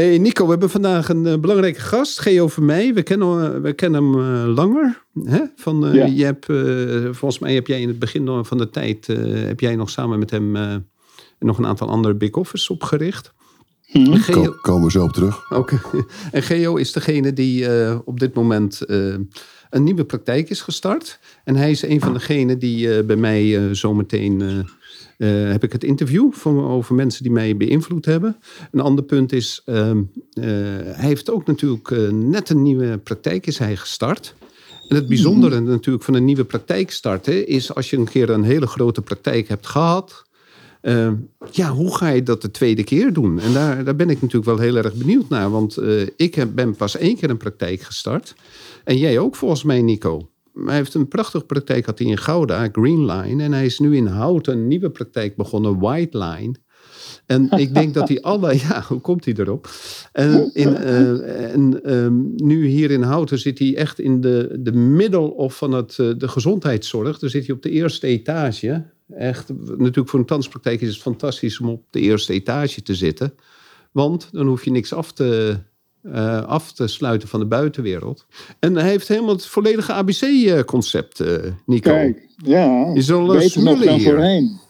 Hey Nico, we hebben vandaag een uh, belangrijke gast, Geo mij. We kennen, uh, we kennen hem uh, langer. Hè? Van, ja. je hebt, volgens mij heb jij in het begin van de tijd, heb jij nog samen met hem nog een aantal andere big office opgericht. Hmm. Geo... Komen we zo op terug. Oké. Okay. En Geo is degene die op dit moment een nieuwe praktijk is gestart. En hij is een van degenen die bij mij zometeen uh, heb ik het interview van, over mensen die mij beïnvloed hebben. Een ander punt is, uh, uh, hij heeft ook natuurlijk eh, net een nieuwe praktijk is hij gestart. En het bijzondere mhm. natuurlijk van een nieuwe praktijk starten is als je een keer een hele grote praktijk hebt gehad. Ehm, ja, hoe ga je dat de tweede keer doen? En daar, daar ben ik natuurlijk wel heel erg benieuwd naar. Want ik heb, ben pas één keer een praktijk gestart. En jij ook volgens mij, Nico hij heeft een prachtige praktijk had hij in Gouda, Green Line. En hij is nu in Houten een nieuwe praktijk begonnen, White Line. En ik denk dat hij alle, ja, hoe komt hij erop? En, in, uh, en um, nu hier in Houten zit hij echt in de, de middel of van het, uh, de gezondheidszorg. Daar zit hij op de eerste etage. Echt, natuurlijk voor een tandspraktijk is het fantastisch om op de eerste etage te zitten. Want dan hoef je niks af te, uh, af te sluiten van de buitenwereld. En hij heeft helemaal het volledige ABC-concept, uh, Nico. Kijk, ja, je zal beter nog dan hier. voorheen.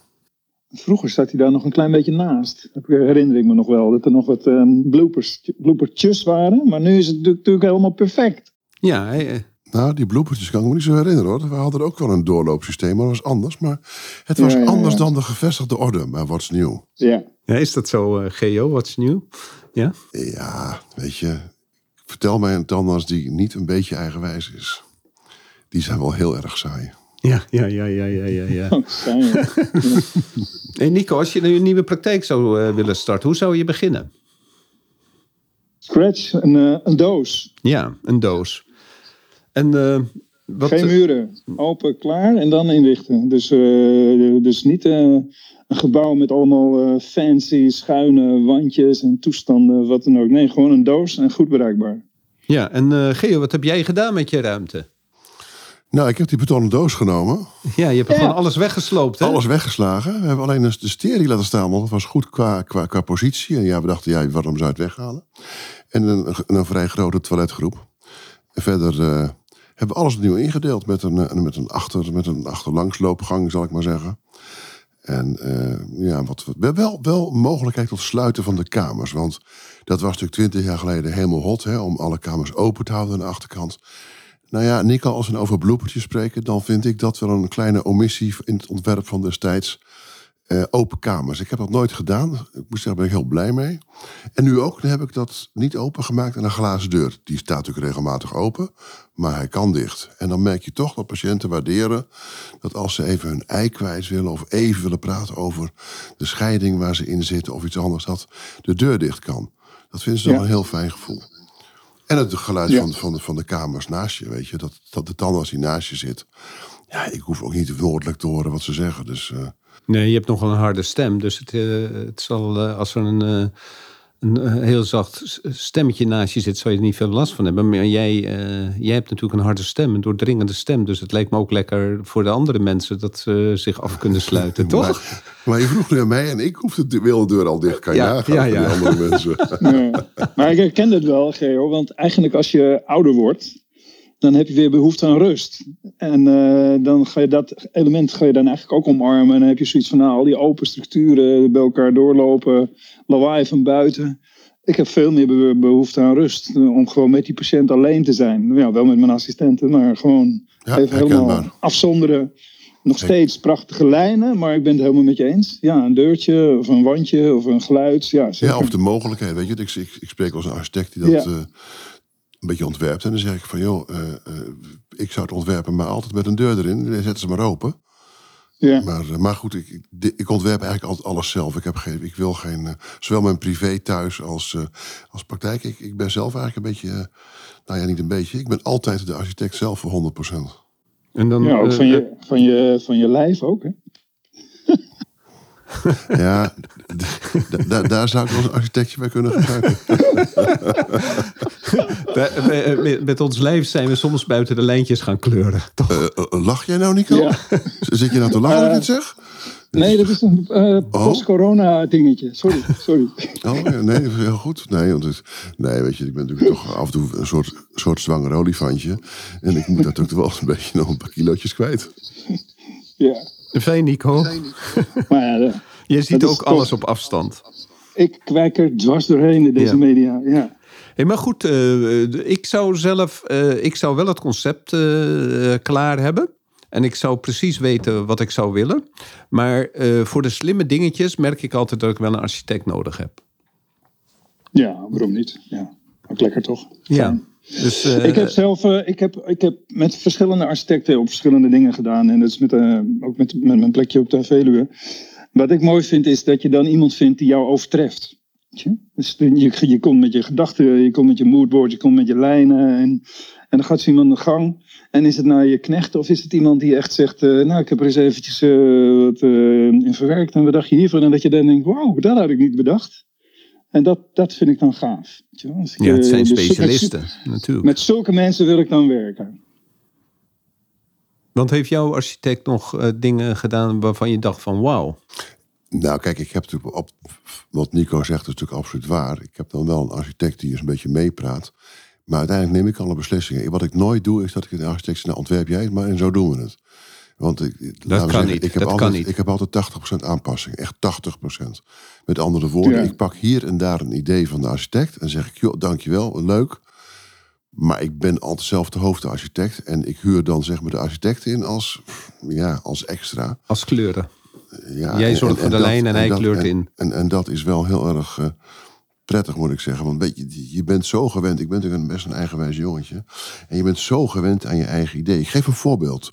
Vroeger zat hij daar nog een klein beetje naast. Dat herinner ik me nog wel. Dat er nog wat um, bloopers, bloopertjes waren. Maar nu is het natuurlijk helemaal perfect. Ja, hij, eh. nou, die bloopertjes kan ik me niet zo herinneren hoor. We hadden ook wel een doorloopsysteem, maar dat was anders. Maar het was anders dan de gevestigde orde. Maar wat is nieuw? Ja. ja is dat zo, uh, Geo? Wat is nieuw? Ja? Ja, weet je. Vertel mij een tandarts die niet een beetje eigenwijs is. Die zijn wel heel erg saai. Ja, ja, ja, ja, ja, ja. ja. hey Nico, als je een nieuwe praktijk zou uh, willen starten, hoe zou je beginnen? Scratch, een, uh, een doos. Ja, een doos. En uh, wat... Geen muren, open, klaar en dan inrichten. Dus, dus niet een gebouw met allemaal uh, fancy schuine wandjes en toestanden, wat dan ook. Nee, gewoon een doos en goed bereikbaar. Ja, en uh, Geo, wat heb jij gedaan met je ruimte? Nou, ik heb die betonnen doos genomen. Ja, je hebt gewoon alles weggesloopt, hè? Alles weggeslagen. We hebben alleen de sterie laten staan, want het was goed qua, qua, qua positie. En ja, we dachten, ja, waarom zou het weghalen? En een, een vrij grote toiletgroep. En verder uh, hebben we alles opnieuw ingedeeld met een, met een, achter, met een achterlangsloopgang, zal ik maar zeggen. En uh, ja, wat, wel, wel mogelijkheid tot sluiten van de kamers. Want dat was natuurlijk twintig jaar geleden helemaal hot, hè, om alle kamers open te houden aan de achterkant. Nou ja, Nico, als we over bloepertjes spreken, dan vind ik dat wel een kleine omissie in het ontwerp van destijds uh, open kamers. Ik heb dat nooit gedaan. Ik zeggen, daar ben ik heel blij mee. En nu ook, dan heb ik dat niet opengemaakt en een glazen deur. Die staat natuurlijk regelmatig open, maar hij kan dicht. En dan merk je toch dat patiënten waarderen dat als ze even hun ei kwijt willen of even willen praten over de scheiding waar ze in zitten of iets anders, dat de deur dicht kan. Dat vinden ze ja. een heel fijn gevoel. En het geluid van, van, de, van de kamers naast je, weet je. Dat, dat de tandarts die naast je zit. Ja, ik hoef ook niet woordelijk te horen wat ze zeggen. Dus uh, Nee, je hebt nog een harde stem. Dus het, uh, het zal, uh, als er een, uh, een heel zacht stemmetje naast je zit, zou je er niet veel last van hebben. Maar jij, jij hebt natuurlijk een harde stem, een doordringende stem. Dus het lijkt me ook lekker voor de andere mensen dat ze zich af kunnen sluiten, toch? Maar, maar, je vroeg nu aan mij en ik hoef de deur al dicht. Kan ja, ja, ja. die andere mensen. Ja. Maar ik herken het wel, Geo. Want eigenlijk als je ouder wordt dan heb je weer behoefte aan rust. En uh, dan ga je dat element ga je dan eigenlijk ook omarmen. En dan heb je zoiets van nou, al die open structuren bij elkaar doorlopen, lawaai van buiten. Ik heb veel meer be- behoefte aan rust. eh, Om gewoon met die patiënt alleen te zijn. Ja, wel met mijn assistenten, maar gewoon Ja, even helemaal herkenbaar. afzonderen. Nog steeds prachtige lijnen, maar ik ben het helemaal met je eens. Ja, een deurtje of een wandje of een geluid. Ja, zeker. Ja, of de mogelijkheid. Weet je, ik, ik, ik spreek als een architect die dat Ja. eh, een beetje ontwerpt. En dan zeg ik van, joh, eh, eh, ik zou het ontwerpen, maar altijd met een deur erin. Dan zetten ze maar open. ja. Maar, eh, maar goed, ik, ik, ontwerp eigenlijk altijd alles zelf. Ik, heb geen, ik wil geen, zowel mijn privé thuis als, eh, als praktijk. Ik, ik ben zelf eigenlijk een beetje, nou ja, niet een beetje. Ik ben altijd de architect zelf voor 100%. En dan, ja, ook van je, van, je, van je lijf ook. Hè? Ja, daar- daar zou ik wel een architectje bij kunnen gebruiken. wij- met- met ons lijf zijn we soms buiten de lijntjes gaan kleuren. Toch? Eh, eh, lach jij nou, Nico? Ja. Zit je nou te lachen als ik dit zeg? Nee, dat is een eh, post-corona dingetje. Sorry, sorry. Oh, ja, nee, heel goed. Nee, want het, nee, weet je, ik ben natuurlijk toch af en toe een soort, soort zwanger olifantje. En ik moet natuurlijk wel een beetje nog een paar kilootjes kwijt. Ja. Fijn, Nico. Maar ja, Je ziet ook alles op afstand. ik kwijk er dwars doorheen in deze Ja. media. Ja. Hey, maar goed, eh, ik zou zelf, eh, ik zou wel het concept eh, klaar hebben. En ik zou precies weten wat ik zou willen. Maar eh, voor de slimme dingetjes merk ik altijd dat ik wel een architect nodig heb. ja, waarom niet? Ja, ook lekker toch? Ja. Dus, eh, Ik heb zelf eh, ik heb, ik heb met verschillende architecten op verschillende dingen gedaan. En dat is met, eh, ook met, mijn plekje op de Veluwe. Wat ik mooi vind is dat je dan iemand vindt die jou overtreft. Dus je, je komt met je gedachten, je komt met je moodboard, je komt met je lijnen. En, en dan gaat zo iemand aan de gang. En is het nou je knecht of is het iemand die echt zegt... nou, ik heb er eens eventjes wat in verwerkt. En wat dacht je hiervan? En dat je dan denkt, wauw, dat had ik niet bedacht. En dat, dat vind ik dan gaaf. Weet je wel? Als ik, ja, het eh, zijn dus met- specialisten, natuurlijk. met zulke mensen wil ik dan werken. Want heeft jouw architect nog eh, dingen gedaan waarvan je dacht van wauw? Nou, kijk, ik heb natuurlijk op, wat Nico zegt is natuurlijk absoluut waar. Ik heb dan wel een architect die eens een beetje meepraat. Maar uiteindelijk neem ik alle beslissingen. Wat ik nooit doe, is dat ik een architect zeg, nou ontwerp jij het maar en zo doen we het. Want ik, kan niet, Ik heb, dat altijd, kan niet. ik heb altijd 80% aanpassing. Echt 80%. Met andere woorden, Ja. ik pak hier en daar een idee van de architect. En zeg ik, joh, dankjewel, leuk. Maar ik ben altijd zelf de hoofdarchitect. En ik huur dan zeg maar de architect in als, ja, als extra. Als kleuren. Ja, Jij zorgt en- voor de dat- lijn en hij dat- kleurt en- in. En, en dat is wel heel erg eh, prettig, moet ik zeggen. Want weet je, je bent zo gewend. Ik ben natuurlijk een best een eigenwijs jongetje. En je bent zo gewend aan je eigen idee. Ik geef een voorbeeld.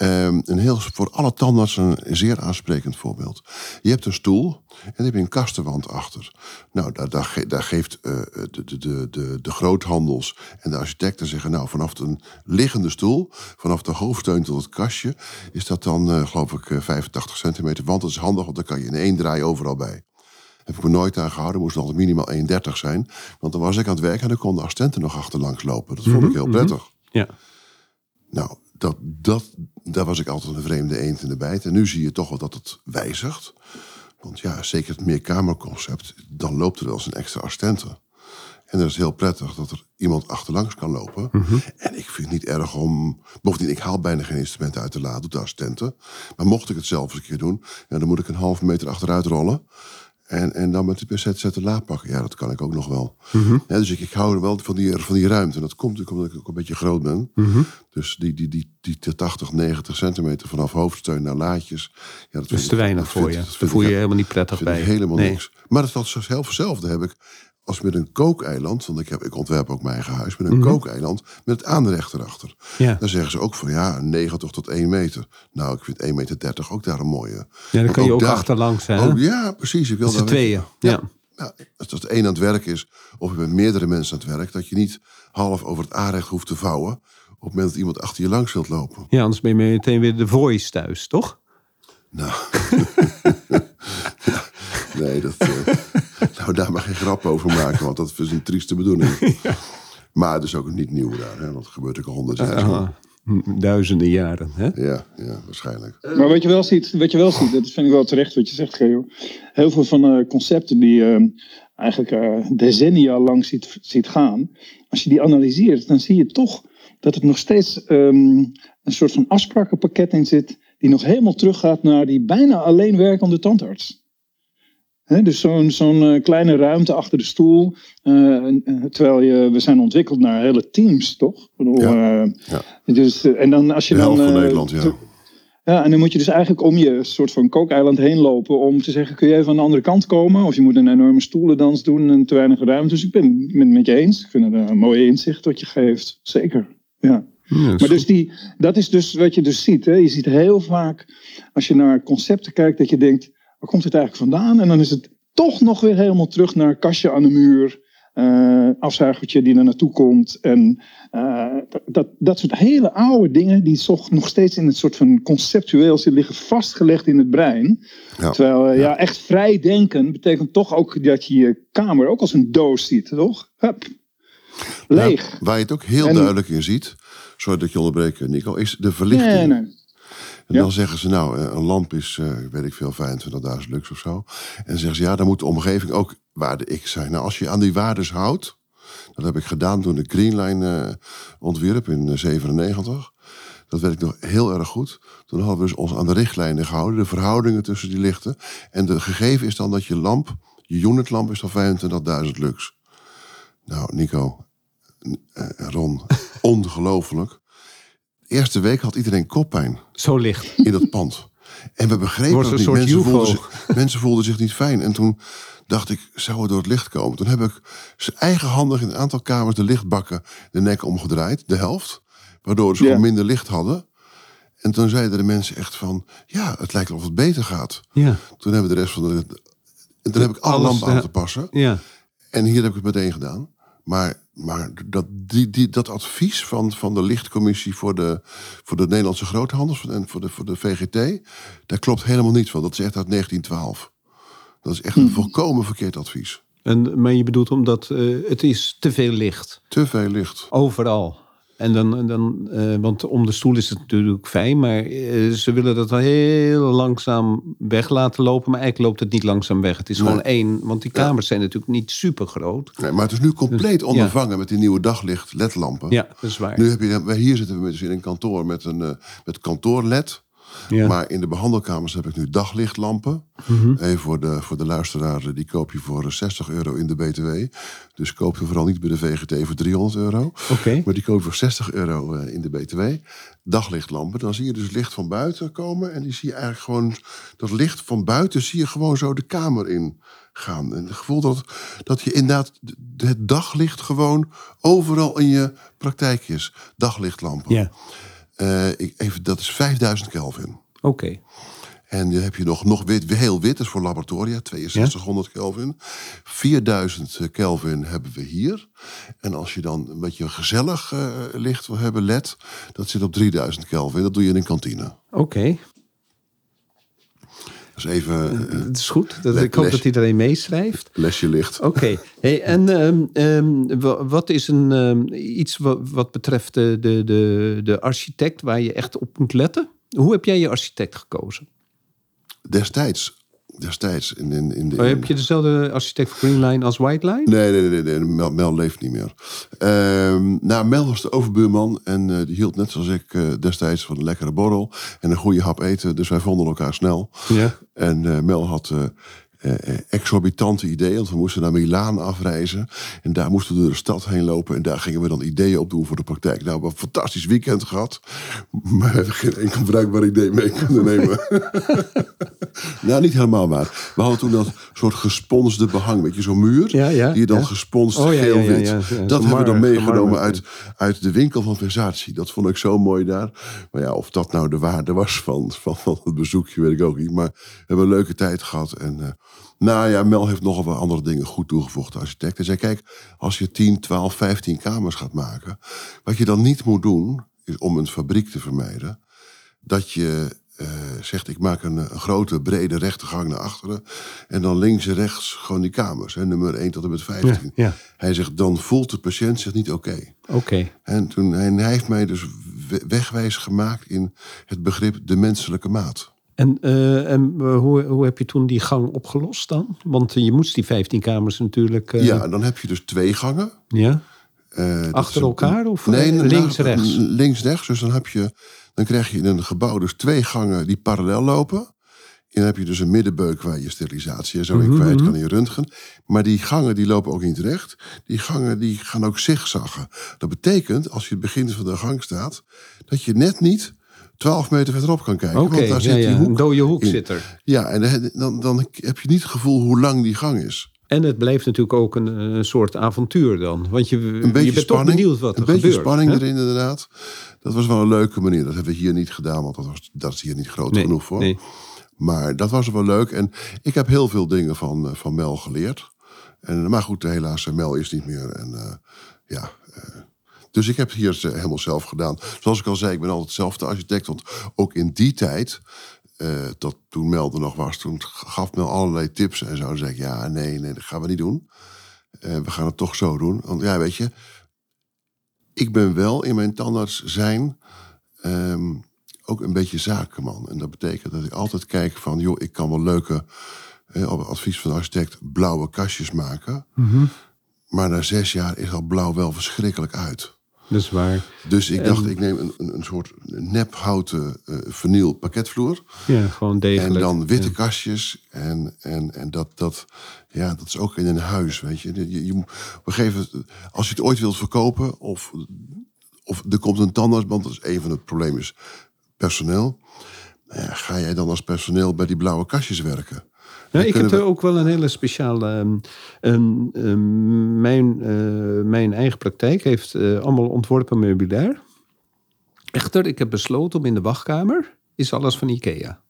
Ehm, een heel, voor alle tandartsen een zeer aansprekend voorbeeld. Je hebt een stoel en daar heb je een kastenwand achter. Nou, daar, daar, ge- daar geeft eh, de, de, de, de, de groothandels en de architecten zeggen... nou, vanaf een liggende stoel, vanaf de hoofdsteun tot het kastje... is dat dan, eh, geloof ik, eh, 85 centimeter. Want dat is handig, want dan kan je in één draai overal bij. Heb ik me nooit aan gehouden. Moest altijd minimaal 1,30 zijn. Want dan was ik aan het werk en dan kon de assistenten nog achterlangs lopen. Dat vond ik heel prettig. Ja. Nou, dat, dat, daar was ik altijd een vreemde eend in de bijt. En nu zie je toch wel dat het wijzigt. Want ja, zeker het meerkamerconcept, dan loopt er wel eens een extra assistente. En dat is heel prettig dat er iemand achterlangs kan lopen. En ik vind het niet erg om... Bovendien, ik haal bijna geen instrumenten uit de la, doet de assistente. Maar mocht ik het zelf eens een keer doen... Ja, dan moet ik een halve meter achteruit rollen. En, en dan met de PZ de la pakken. Ja, dat kan ik ook nog wel. Ja, dus ik, ik hou er wel van die, van die ruimte. En dat komt natuurlijk omdat ik ook een beetje groot ben. Dus die, die, die, die 80, 90 centimeter vanaf hoofdsteun naar laadjes. Ja, dat is te weinig voor je. dat voel je je helemaal niet prettig bij. helemaal Nee. niks. Maar dat is hetzelfde heb ik als met een kookeiland. Want ik, heb, ik ontwerp ook mijn eigen huis. Met een Mhm. kookeiland met het aanrecht erachter. Ja. Dan zeggen ze ook van ja, 90 tot 1 meter. Nou, ik vind 1,30 meter ook daar een mooie. Ja, dan Want kan je ook daar- achterlangs. Hè? Oh ja, precies. Ik wil weg. tweeën. Ja. Ja, als dat één aan het werk is, of je met meerdere mensen aan het werk, dat je niet half over het aanrecht hoeft te vouwen. op het moment dat iemand achter je langs wilt lopen. ja, anders ben je meteen weer de voice thuis, toch? Nou. Ja, nee, dat, eh, nou, daar maar geen grap over maken, want dat is een trieste bedoeling. Maar het is ook niet nieuw daar, hè, want het gebeurt ook al honderd jaar. duizenden jaren. Hè? Ja, ja, waarschijnlijk. Maar wat je wel ziet, wat je wel ziet, dat vind ik wel terecht wat je zegt, Geo. Heel veel van de concepten die je eigenlijk eh, decennia lang ziet, ziet gaan. Als je die analyseert, dan zie je toch dat het nog steeds ehm, een soort van afsprakenpakket in zit. Die nog helemaal teruggaat naar die bijna alleen werkende tandarts. Dus zo'n zo'n eh, kleine ruimte achter de stoel. eh, en- terwijl je, we zijn ontwikkeld naar hele teams, toch? Bedoel, Ja, eh, ja. Dus, eh, en dan als je De dan. van eh, Nederland, ja. ja, en dan moet je dus eigenlijk om je soort van kookeiland heen lopen om te zeggen, kun je even aan de andere kant komen? Of je moet een enorme stoelendans doen en te weinig ruimte. Dus ik ben het met je eens. Ik vind het een mooie inzicht wat je geeft. Zeker, ja. Maar dus die, dat is dus wat je dus ziet. Hè? Je ziet heel vaak, als je naar concepten kijkt, dat je denkt, waar komt het eigenlijk vandaan? En dan is het toch nog weer helemaal terug naar kastje aan de muur. eh afzuigertje die er naartoe komt. En eh, dat, dat soort hele oude dingen, die toch nog steeds in het soort van conceptueel zitten, liggen vastgelegd in het brein. Ja. Terwijl eh, ja. echt vrij denken betekent toch ook dat je je kamer ook als een doos ziet, toch? Hup. Leeg. Nou, waar je het ook heel En- duidelijk in ziet, sorry dat je onderbreek, Nico, is de verlichting. nee, nee. En Ja. dan zeggen ze, nou, eh, een lamp is, eh, weet ik veel, 25.000 lux of zo. En dan zeggen ze, ja, dan moet de omgeving ook waarde X zijn. Nou, als je aan die waardes houdt, dat heb ik gedaan toen ik Greenline eh ontwierp in eh, 97. Dat weet ik nog heel erg goed. Toen hadden we dus ons aan de richtlijnen gehouden, de verhoudingen tussen die lichten. En de gegeven is dan dat je lamp, je unitlamp is dan 25.000 lux. Nou, Nico, Ron, ongelooflijk. Eerste week had iedereen koppijn Zo licht. in dat pand. En we begrepen dat een niet. soort Mensen voelden, zich, mensen voelden zich niet fijn. En toen dacht ik, zou het door het licht komen? Toen heb ik ze eigenhandig in een aantal kamers de lichtbakken de nek omgedraaid, de helft. Waardoor ze gewoon minder licht hadden. En toen zeiden de mensen echt van, ja, het lijkt of het beter gaat. Ja. Toen hebben we de rest van de... En toen heb ik alle Alles, lampen aan ja. te passen. Ja. En hier heb ik het meteen gedaan. Maar, maar dat, die, die, dat advies van, van de lichtcommissie voor de, voor de Nederlandse groothandels en voor de, voor de VGT, daar klopt helemaal niets van. Dat is echt uit 1912. Dat is echt een volkomen verkeerd advies. En, maar je bedoelt omdat eh, het is te veel licht. Te veel licht. Overal. En dan, dan eh, want om de stoel is het natuurlijk fijn, maar eh, ze willen dat wel heel langzaam weg laten lopen. Maar eigenlijk loopt het niet langzaam weg. Het is gewoon één, want die kamers zijn natuurlijk niet super groot. Nee, maar het is nu compleet ondervangen met die nieuwe daglicht LED-lampen. Ja, dat is waar. Nu heb je, hier zitten we dus in een kantoor met een eh, met kantoor-LED. Ja. Maar in de behandelkamers heb ik nu daglichtlampen. Even voor de, voor de luisteraar, die koop je voor eh, 60 euro in de BTW. Dus koop je vooral niet bij de VGT voor 300 euro. Maar die koop je voor 60 euro eh, in de BTW. Daglichtlampen. Dan zie je dus licht van buiten komen. En die zie je eigenlijk gewoon, dat licht van buiten zie je gewoon zo de kamer in gaan. En het gevoel dat, dat je inderdaad het daglicht gewoon overal in je praktijk is. Daglichtlampen. Ja, Eh, ik, even, dat is 5000 Kelvin. oké. En dan heb je nog, nog wit, heel wit, dat is voor laboratoria, 6200 Kelvin. 4000 Kelvin hebben we hier. En als je dan een beetje gezellig eh, licht wil hebben, LED, dat zit op 3000 Kelvin. Dat doe je in een kantine. Oké, is even eh, het is goed. Dat, Les- ik hoop les- dat iedereen meeschrijft. lesje licht. Oké, hey, en ehm, ehm, wa- wat is een, ehm, iets wat, wat betreft de, de, de, de architect waar je echt op moet letten? Hoe heb jij je architect gekozen? Destijds, destijds in, in, in de... Oh, heb je dezelfde architect voor Greenline als Whiteline? Nee, nee, nee, nee, nee. Mel, Mel leeft niet meer. Ehm, nou, Mel was de overbuurman en eh, die hield net zoals ik eh, destijds van een lekkere borrel en een goede hap eten. Dus wij vonden elkaar snel. Ja. En eh, Mel had eh, exorbitante ideeën, want we moesten naar Milaan afreizen. En daar moesten we door de stad heen lopen en daar gingen we dan ideeën op doen voor de praktijk. Nou, we hebben een fantastisch weekend gehad, maar we hebben geen enkel bruikbaar idee mee kunnen nemen. nou, niet helemaal waar. We hadden toen dat soort gesponsde behang, weet je, zo'n muur. Ja, ja, die je dan ja. gesponst Oh, geel-wit. Dat Zo'n hebben we dan meegenomen uit, uit de winkel van Versace. Dat vond ik zo mooi daar. Maar ja, of dat nou de waarde was van, van, van het bezoekje, weet ik ook niet. Maar we hebben een leuke tijd gehad. En eh, nou ja, Mel heeft nogal wat andere dingen goed toegevoegd, de architect. Hij zei, kijk, als je 10, 12, 15 kamers gaat maken... wat je dan niet moet doen, is om een fabriek te vermijden... dat je eh, zegt, ik maak een, een grote, brede rechte gang naar achteren... en dan links en rechts gewoon die kamers, hè, nummer 1 tot en met 15. Ja, ja. Hij zegt, dan voelt de patiënt zich niet oké. Oké. En, toen, en hij heeft mij dus we- wegwijs gemaakt in het begrip de menselijke maat. En, eh, en eh, hoe, hoe heb je toen die gang opgelost dan? Want je moest die 15 kamers natuurlijk... eh, Ja, dan heb je dus twee gangen. ja? Achter een- elkaar of, nee, nou, links-rechts? Links-rechts. Dus dan, heb je, dan krijg je in een gebouw dus twee gangen die parallel lopen. En dan heb je dus een middenbeuk waar je sterilisatie en zo in Mhm, kwijt mhm. kan in je röntgen. Maar die gangen die lopen ook niet recht. Die gangen die gaan ook zigzaggen. Dat betekent, als je het begin van de gang staat, dat je net niet 12 meter verderop kan kijken. Want daar ja, zit die ja, een hoek. dode hoek in. zit er. Ja, en dan- dan, heb je niet het gevoel hoe lang die gang is. En het blijft natuurlijk ook een, een soort avontuur dan. Want je, Een je beetje bent toch spanning. benieuwd wat er een beetje gebeurt. spanning hè? erin, inderdaad. Dat was wel een leuke manier. Dat hebben we hier niet gedaan, want dat, was, dat is hier niet groot Nee, genoeg voor. nee. Maar dat was wel leuk. En ik heb heel veel dingen van, eh, van Mel geleerd. En, maar goed, helaas, eh, Mel is niet meer. En, eh, ja, eh, dus ik heb het hier helemaal zelf gedaan. Zoals ik al zei, ik ben altijd zelf de architect. Want ook in die tijd, eh, tot toen Mel er nog was, toen gaf Mel allerlei tips en zo. Dan zei ik, ja, nee, nee, dat gaan we niet doen. Eh, we gaan het toch zo doen. Want ja, weet je, ik ben wel in mijn tandarts zijn ehm, ook een beetje zakenman. En dat betekent dat ik altijd kijk van, joh, ik kan wel leuke, eh, op advies van de architect, blauwe kastjes maken. Mhm. Maar na zes jaar is al blauw wel verschrikkelijk uit. Dat is waar. Dus ik En- dacht, ik neem een, een, een soort nephouten eh vinyl pakketvloer. Ja, gewoon degelijk. En dan witte Ja. kastjes. En, en, en dat, dat, ja, dat is ook in een huis, weet je. je, gegeven moment, als je het ooit wilt verkopen... of, of er komt een tandartsband, dat is een van het problemen, is personeel. Ja, ga jij dan als personeel bij die blauwe kastjes werken? Ik heb er ook wel een hele speciale. ehm, ehm, mijn, eh, mijn eigen praktijk heeft eh, allemaal ontworpen meubilair. Echter, ik heb besloten om in de wachtkamer is alles van Ikea.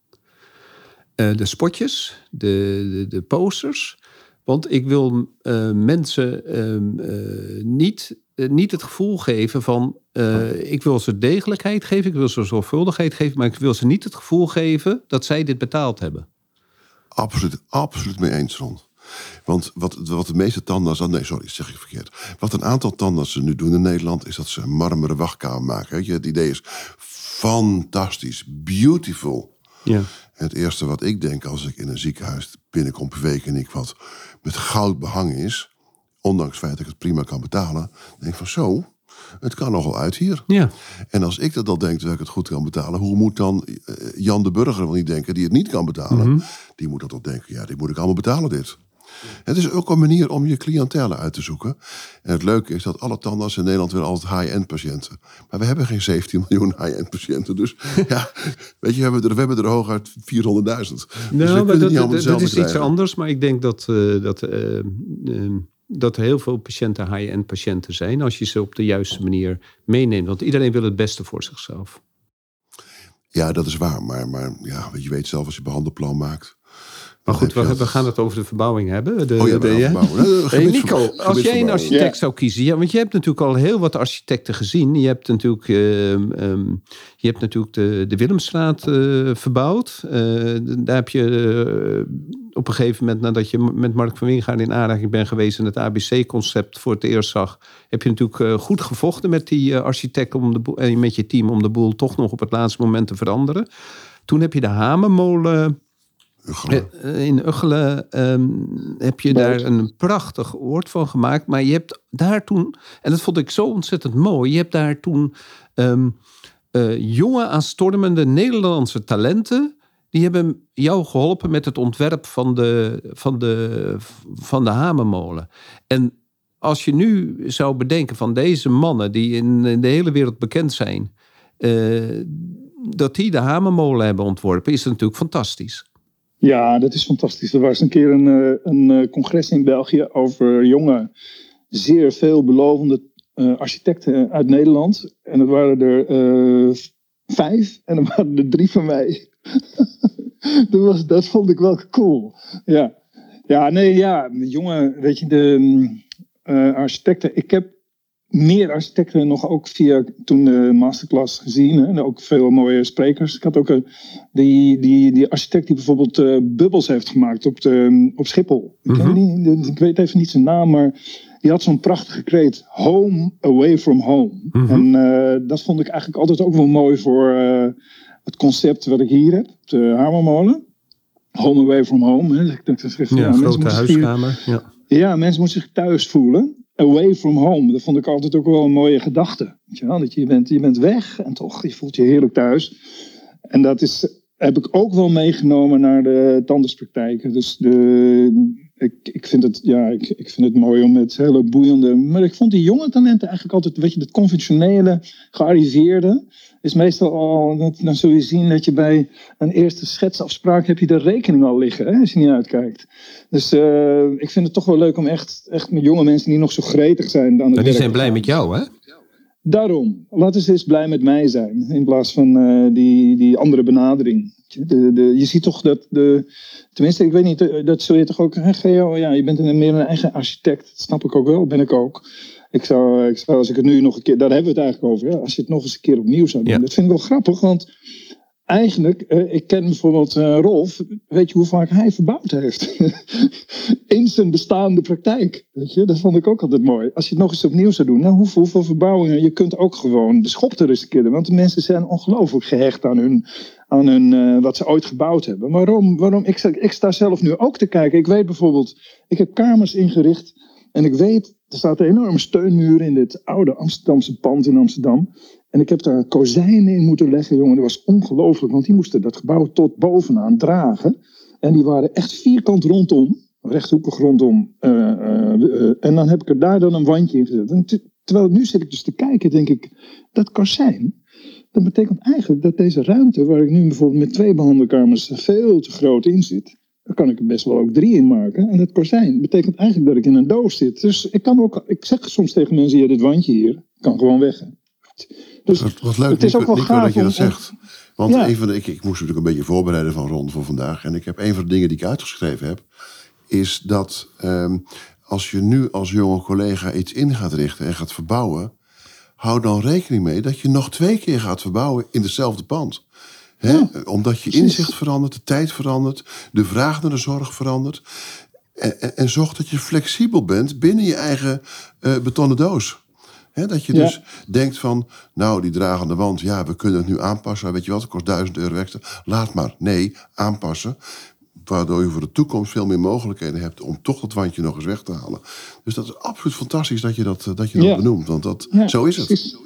Eh, de spotjes, de, de, de posters. Want ik wil mensen ehm, eh, niet, niet het gevoel geven van... ik wil ze degelijkheid geven, ik wil ze zorgvuldigheid geven... maar ik wil ze niet het gevoel geven dat zij dit betaald hebben. Absoluut, absoluut mee eens, Ron. Want wat, wat de meeste tandartsen... Nee, sorry, zeg ik verkeerd. Wat een aantal tandartsen nu doen in Nederland... is dat ze een marmeren wachtkamer maken. Weet je, het idee is fantastisch, beautiful. Ja. Het eerste wat ik denk als ik in een ziekenhuis binnenkom per week... en ik wat met goud behangen is... ondanks het feit dat ik het prima kan betalen... denk ik van zo, het kan nogal uit hier. Ja. En als ik dat al denk dat ik het goed kan betalen, hoe moet dan eh, Jan de Burger wel niet denken die het niet kan betalen? Die moet dat toch denken, ja, die moet ik allemaal betalen dit. Het is ook een manier om je cliëntelen uit te zoeken. En het leuke is dat alle tandartsen in Nederland willen altijd high-end patiënten. Maar we hebben geen 17 miljoen high-end patiënten. Dus ja, weet je, we hebben er, we hebben er hooguit 400.000. dus Nou, dat, is iets anders. Maar ik denk dat, eh, dat, eh, eh, dat er heel veel patiënten high-end patiënten zijn. Als je ze op de juiste manier meeneemt. Want iedereen wil het beste voor zichzelf. Ja, dat is waar. Maar, maar ja, je weet zelf als je behandelplan maakt. Maar goed, we, gaan het over de verbouwing hebben. De, Oh ja, de- de Hey, Nico, als jij een architect Ja. zou kiezen, ja, want je hebt natuurlijk al heel wat architecten gezien. Je hebt natuurlijk, ehm, ehm, je hebt natuurlijk de, de Willemstraat eh, verbouwd. Eh, daar heb je eh, op een gegeven moment, nadat je met Mark van Wingaard in aanraking bent geweest en het ABC-concept voor het eerst zag, heb je natuurlijk goed gevochten met die architect om de boel, en met je team om de boel toch nog op het laatste moment te veranderen. Toen heb je de Hamermolen Uggelen. eh, In Uggelen ehm, heb je daar een prachtig oord van gemaakt. Maar je hebt daar toen, en dat vond ik zo ontzettend mooi. Je hebt daar toen ehm, eh, jonge aanstormende Nederlandse talenten. Die hebben jou geholpen met het ontwerp van de, van de, van de hamermolen. En als je nu zou bedenken van deze mannen die in de hele wereld bekend zijn. eh, dat die de hamermolen hebben ontworpen, is natuurlijk fantastisch. Ja, dat is fantastisch. Er was een keer een, eh, een eh, congres in België over jonge, zeer veelbelovende eh, architecten uit Nederland. En dat waren er vijf en er waren er drie van mij. dat, was, dat vond ik wel cool. Ja, ja nee, ja, jonge, weet je, de mm, architecten. Ik heb meer architecten nog ook via toen de masterclass gezien. Hè? En Ook veel mooie sprekers. Ik had ook een, die, die, die architect die bijvoorbeeld eh, bubbels heeft gemaakt op, de, op Schiphol. Ik, ken Mhm. ik weet even niet zijn naam, maar die had zo'n prachtige kreet. Home away from home. Mhm. En eh, dat vond ik eigenlijk altijd ook wel mooi voor eh, het concept wat ik hier heb. De Hamermolen. Home away from home. Hè? Dus ik denk, dat is- Ja, ja, mensen grote hier- huiskamer. Ja. ja, mensen moeten zich thuis voelen. Away from home. Dat vond ik altijd ook wel een mooie gedachte. Weet je wel? Dat je, je, bent, je bent weg en toch, je voelt je heerlijk thuis. En dat is, heb ik ook wel meegenomen naar de tandartspraktijken. Dus de, ik, ik, vind het, ja, ik, ik vind het mooi om met hele boeiende. Maar ik vond die jonge talenten eigenlijk altijd, weet je, het conventionele, gearriveerde. Is meestal al, dan zul je zien dat je bij een eerste schetsafspraak heb je de rekening al liggen, hè, als je niet uitkijkt. Dus uh, ik vind het toch wel leuk om echt, echt met jonge mensen die nog zo gretig zijn. Dan maar die zijn blij met jou, hè? Daarom, laten ze eens blij met mij zijn. In plaats van uh, die, die andere benadering. De, de, je ziet toch dat de. Tenminste, ik weet niet, eh, dat zul je toch ook. Hè, Geo, ja, je bent een, meer een eigen architect. Dat snap ik ook wel, ben ik ook. Ik zou, ik zou, als ik het nu nog een keer. Daar hebben we het eigenlijk over. Hè, als je het nog eens een keer opnieuw zou doen. Dat vind ik wel grappig, want eigenlijk, uh, ik ken bijvoorbeeld uh, Rolf, weet je hoe vaak hij verbouwd heeft? In zijn bestaande praktijk. Weet je? Dat vond ik ook altijd mooi. Als je het nog eens opnieuw zou doen, nou, hoeveel, hoeveel verbouwingen, je kunt ook gewoon de schop een keer Want de mensen zijn ongelooflijk gehecht aan hun, aan hun uh, wat ze ooit gebouwd hebben. Waarom? waarom? Ik, ik sta zelf nu ook te kijken. Ik weet bijvoorbeeld, ik heb kamers ingericht en ik weet, er staat een enorme steunmuur in dit oude Amsterdamse pand in Amsterdam. En ik heb daar kozijnen in moeten leggen, jongen. Dat was ongelooflijk, want die moesten dat gebouw tot bovenaan dragen. En die waren echt vierkant rondom, rechthoekig rondom. Uh, uh, uh, en dan heb ik er daar dan een wandje in gezet. En terwijl nu zit ik dus te kijken, denk ik, dat kozijn, dat betekent eigenlijk dat deze ruimte, waar ik nu bijvoorbeeld met twee behandelkamers veel te groot in zit, daar kan ik er best wel ook drie in maken. En dat kozijn betekent eigenlijk dat ik in een doos zit. Dus ik kan ook, ik zeg soms tegen mensen, ja, dit wandje hier kan gewoon weg. Dus wat, wat leuk, het is ook wel gaaf dat je dat zegt. Want ja. een van de, ik, ik moest natuurlijk een beetje voorbereiden van Ron voor vandaag. En ik heb een van de dingen die ik uitgeschreven heb, is dat um, als je nu als jonge collega iets in gaat richten en gaat verbouwen, hou dan rekening mee dat je nog twee keer gaat verbouwen in dezelfde pand. He? Ja, Omdat je inzicht verandert, de tijd verandert, de vraag naar de zorg verandert. En, en, en zorg dat je flexibel bent binnen je eigen uh, betonnen doos dat je dus denkt van, nou, die dragende wand, ja, we kunnen het nu aanpassen. Weet je wat, het kost duizend euro extra. Laat maar. Nee, aanpassen. Waardoor je voor de toekomst veel meer mogelijkheden hebt om toch dat wandje nog eens weg te halen. Dus dat is absoluut fantastisch dat je dat, eh, dat, je dat ja. benoemt. Want dat, zo is het.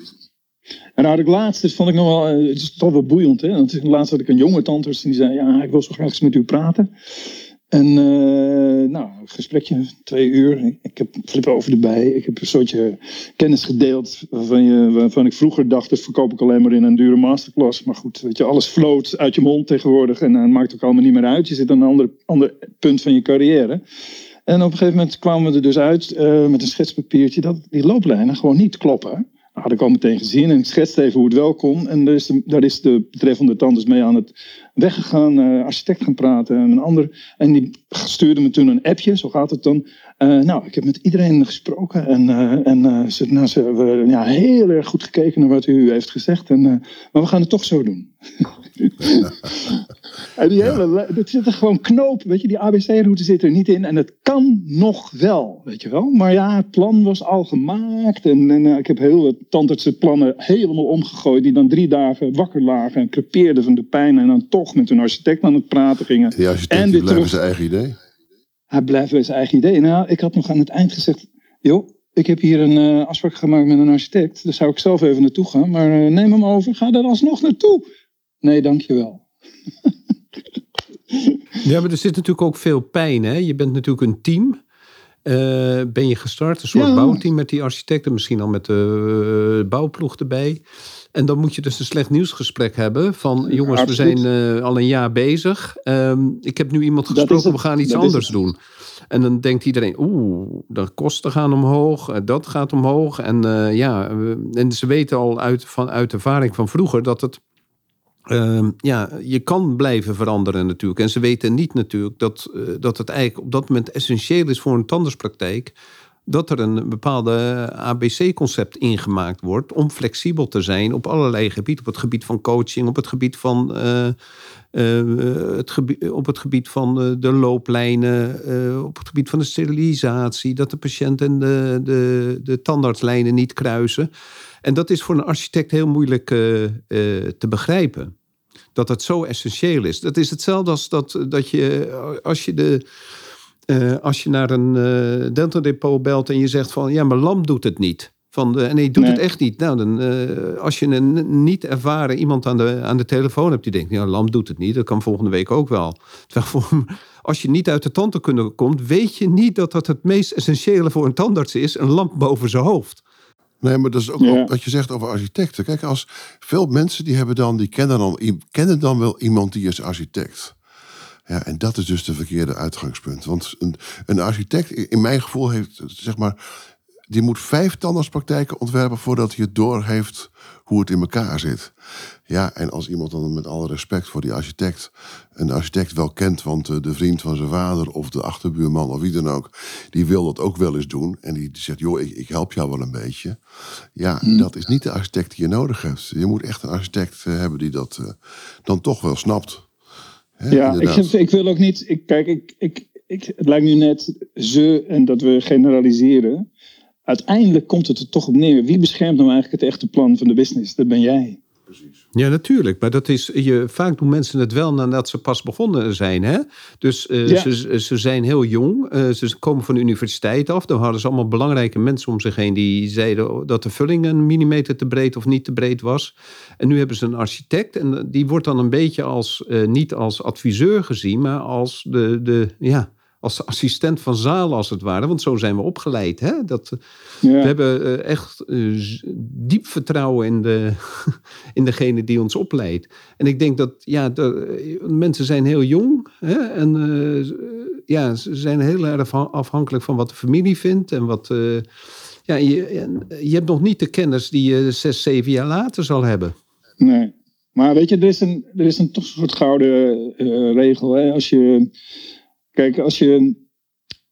En nou, het laatste vond ik nog wel, eh, het is toch wel boeiend. Hè? Want laatst had ik een jonge tandarts die zei, ja, ik wil zo graag eens met u praten. En uh, nou, gesprekje, twee uur. Ik heb flippen over erbij. Ik heb een soortje kennis gedeeld waarvan, je, waarvan ik vroeger dacht, dat verkoop ik alleen maar in een dure masterclass. Maar goed, weet je, alles floot uit je mond tegenwoordig en het maakt ook allemaal niet meer uit. Je zit aan een ander, punt van je carrière. En op een gegeven moment kwamen we er dus uit uh, met een schetspapiertje dat die looplijnen gewoon niet kloppen had ik al meteen gezien en ik schetste even hoe het wel kon. En daar is de, daar is de betreffende tandarts mee aan het weggegaan, uh, architect gaan praten en een ander. En die stuurde me toen een appje, zo gaat het dan. Uh, nou, ik heb met iedereen gesproken en, uh, en ze, nou, ze hebben ja, heel erg goed gekeken naar wat u heeft gezegd. En, maar we gaan het toch zo doen. en die hele, er zit er gewoon knoop, weet je, die ABC-route zit er niet in. En het kan nog wel, weet je wel. Maar ja, het plan was al gemaakt. En, en ik heb heel wat tandartsen plannen helemaal omgegooid. Die dan drie dagen wakker lagen en crepeerden van de pijn. En dan toch met hun architect aan het praten gingen. Die architect en blijft terug... zijn eigen idee. Hij blijft bij zijn eigen idee. Nou, ik had nog aan het eind gezegd... joh, ik heb hier een uh, afspraak gemaakt met een architect. Daar zou ik zelf even naartoe gaan. Maar uh, neem hem over, ga er alsnog naartoe. Nee, dankjewel. ja, maar er zit natuurlijk ook veel pijn. Hè? Je bent natuurlijk een team. Uh, ben je gestart, een soort ja. bouwteam met die architecten, misschien al met de uh, bouwploeg erbij. En dan moet je dus een slecht nieuwsgesprek hebben van jongens, ja, we zijn uh, al een jaar bezig. Um, ik heb nu iemand gesproken, we gaan iets dat anders doen. En dan denkt iedereen, oeh, de kosten gaan omhoog, dat gaat omhoog. En ja, en ze weten al uit, van, uit ervaring van vroeger dat het Uh, ja, je kan blijven veranderen natuurlijk. En ze weten niet natuurlijk dat, uh, dat het eigenlijk op dat moment essentieel is voor een tandartspraktijk. Dat er een bepaalde ABC-concept ingemaakt wordt om flexibel te zijn op allerlei gebieden. Op het gebied van coaching, op het gebied van, uh, het gebied, op het gebied van de looplijnen, op het gebied van de sterilisatie. Dat de patiënt en de, de, de tandartslijnen niet kruisen. En dat is voor een architect heel moeilijk uh, uh, te begrijpen. Dat het zo essentieel is. Dat is hetzelfde als dat, dat je, als je, de, uh, als je naar een uh, belt en je zegt van ja, mijn lamp doet het niet. Van de, hij doet Nee. het echt niet. Nou, dan, eh, als je een niet ervaren iemand aan de, aan de telefoon hebt die denkt, ja, Lam doet het niet, dat kan volgende week ook wel. Terwijl voor, als je niet uit de tandenkunde komt, weet je niet dat dat het meest essentiële voor een tandarts is, een lamp boven zijn hoofd. Nee, maar dat is ook Ja. wat je zegt over architecten. Kijk, als veel mensen die hebben dan, die kennen dan, kennen dan wel iemand die is architect. Ja, en dat is dus de verkeerde uitgangspunt. Want een, een architect, in mijn gevoel, heeft, zeg maar, die moet vijf tandartspraktijken ontwerpen voordat hij het door heeft hoe het in elkaar zit. Ja, en als iemand dan met alle respect voor die architect, een architect wel kent, want eh, de vriend van zijn vader of de achterbuurman of wie dan ook, die wil dat ook wel eens doen. En die zegt, joh, ik, ik help jou wel een beetje. Ja, dat is niet de architect die je nodig hebt. Je moet echt een architect eh, hebben die dat eh, dan toch wel snapt. Hè, Ja, ik, ik wil ook niet. Ik, kijk, ik, ik, ik, het lijkt nu net ze en dat we generaliseren. Uiteindelijk komt het er toch op neer. Wie beschermt nou eigenlijk het echte plan van de business? Dat ben jij. Ja, natuurlijk. Maar dat is, je, vaak doen mensen het wel nadat ze pas begonnen zijn. Hè? Dus eh, Ja. ze, ze zijn heel jong. eh, ze komen van de universiteit af. Dan hadden ze allemaal belangrijke mensen om zich heen... die zeiden dat de vulling een millimeter te breed of niet te breed was. En nu hebben ze een architect. En die wordt dan een beetje als, eh, niet als adviseur gezien... maar als de, de, ja, als assistent van zaal als het ware. Want zo zijn we opgeleid. Hè? Dat, Ja. we hebben eh, echt eh, diep vertrouwen in, de, in degene die ons opleidt. En ik denk dat ja, de, eh, mensen zijn heel jong. Hè, en eh, ja, ze zijn heel erg afha- afhankelijk van wat de familie vindt. En wat, eh, ja, je, je hebt nog niet de kennis die je zes, zeven jaar later zal hebben. Nee. Maar weet je, er is een, er is een toch een soort gouden eh, regel. Hè? Als je, kijk, als je,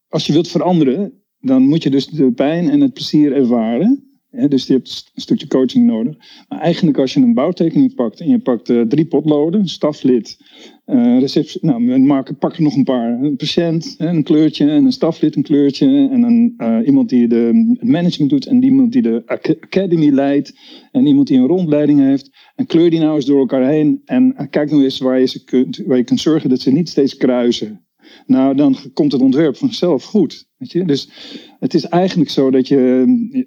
als je wilt veranderen, dan moet je dus de pijn en het plezier ervaren. Dus je hebt een stukje coaching nodig. Maar eigenlijk als je een bouwtekening pakt en je pakt eh, drie potloden, staflid, eh receptie, nou, maken, pak er nog een paar. Een patiënt, een kleurtje, en een staflid, een kleurtje. En een, eh, iemand die de, het management doet en iemand die de ac- academy leidt. En iemand die een rondleiding heeft. En kleur die nou eens door elkaar heen. En kijk nou eens waar je, ze kunt, waar je kunt zorgen dat ze niet steeds kruisen. Nou, dan komt het ontwerp vanzelf goed. Weet je? Dus het is eigenlijk zo dat je,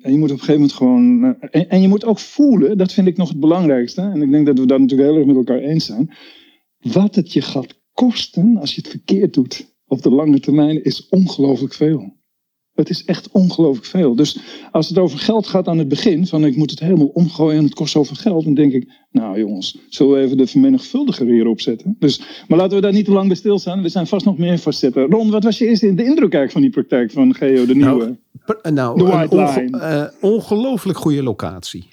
je moet op een gegeven moment gewoon. eh, En, en je moet ook voelen, dat vind ik nog het belangrijkste. En ik denk dat we daar natuurlijk heel erg met elkaar eens zijn. Wat het je gaat kosten als je het verkeerd doet op de lange termijn is ongelooflijk veel. Het is echt ongelooflijk veel. Dus als het over geld gaat aan het begin, van ik moet het helemaal omgooien en het kost zoveel geld, dan denk ik, nou jongens, zullen we even de vermenigvuldiger hier opzetten? Dus, maar laten we daar niet te lang bij stilstaan. Er zijn vast nog meer facetten. Ron, wat was je eerste de indruk eigenlijk van die praktijk van Geo, de Nou, nieuwe? Nou, White Line. eh, ongelooflijk goede locatie.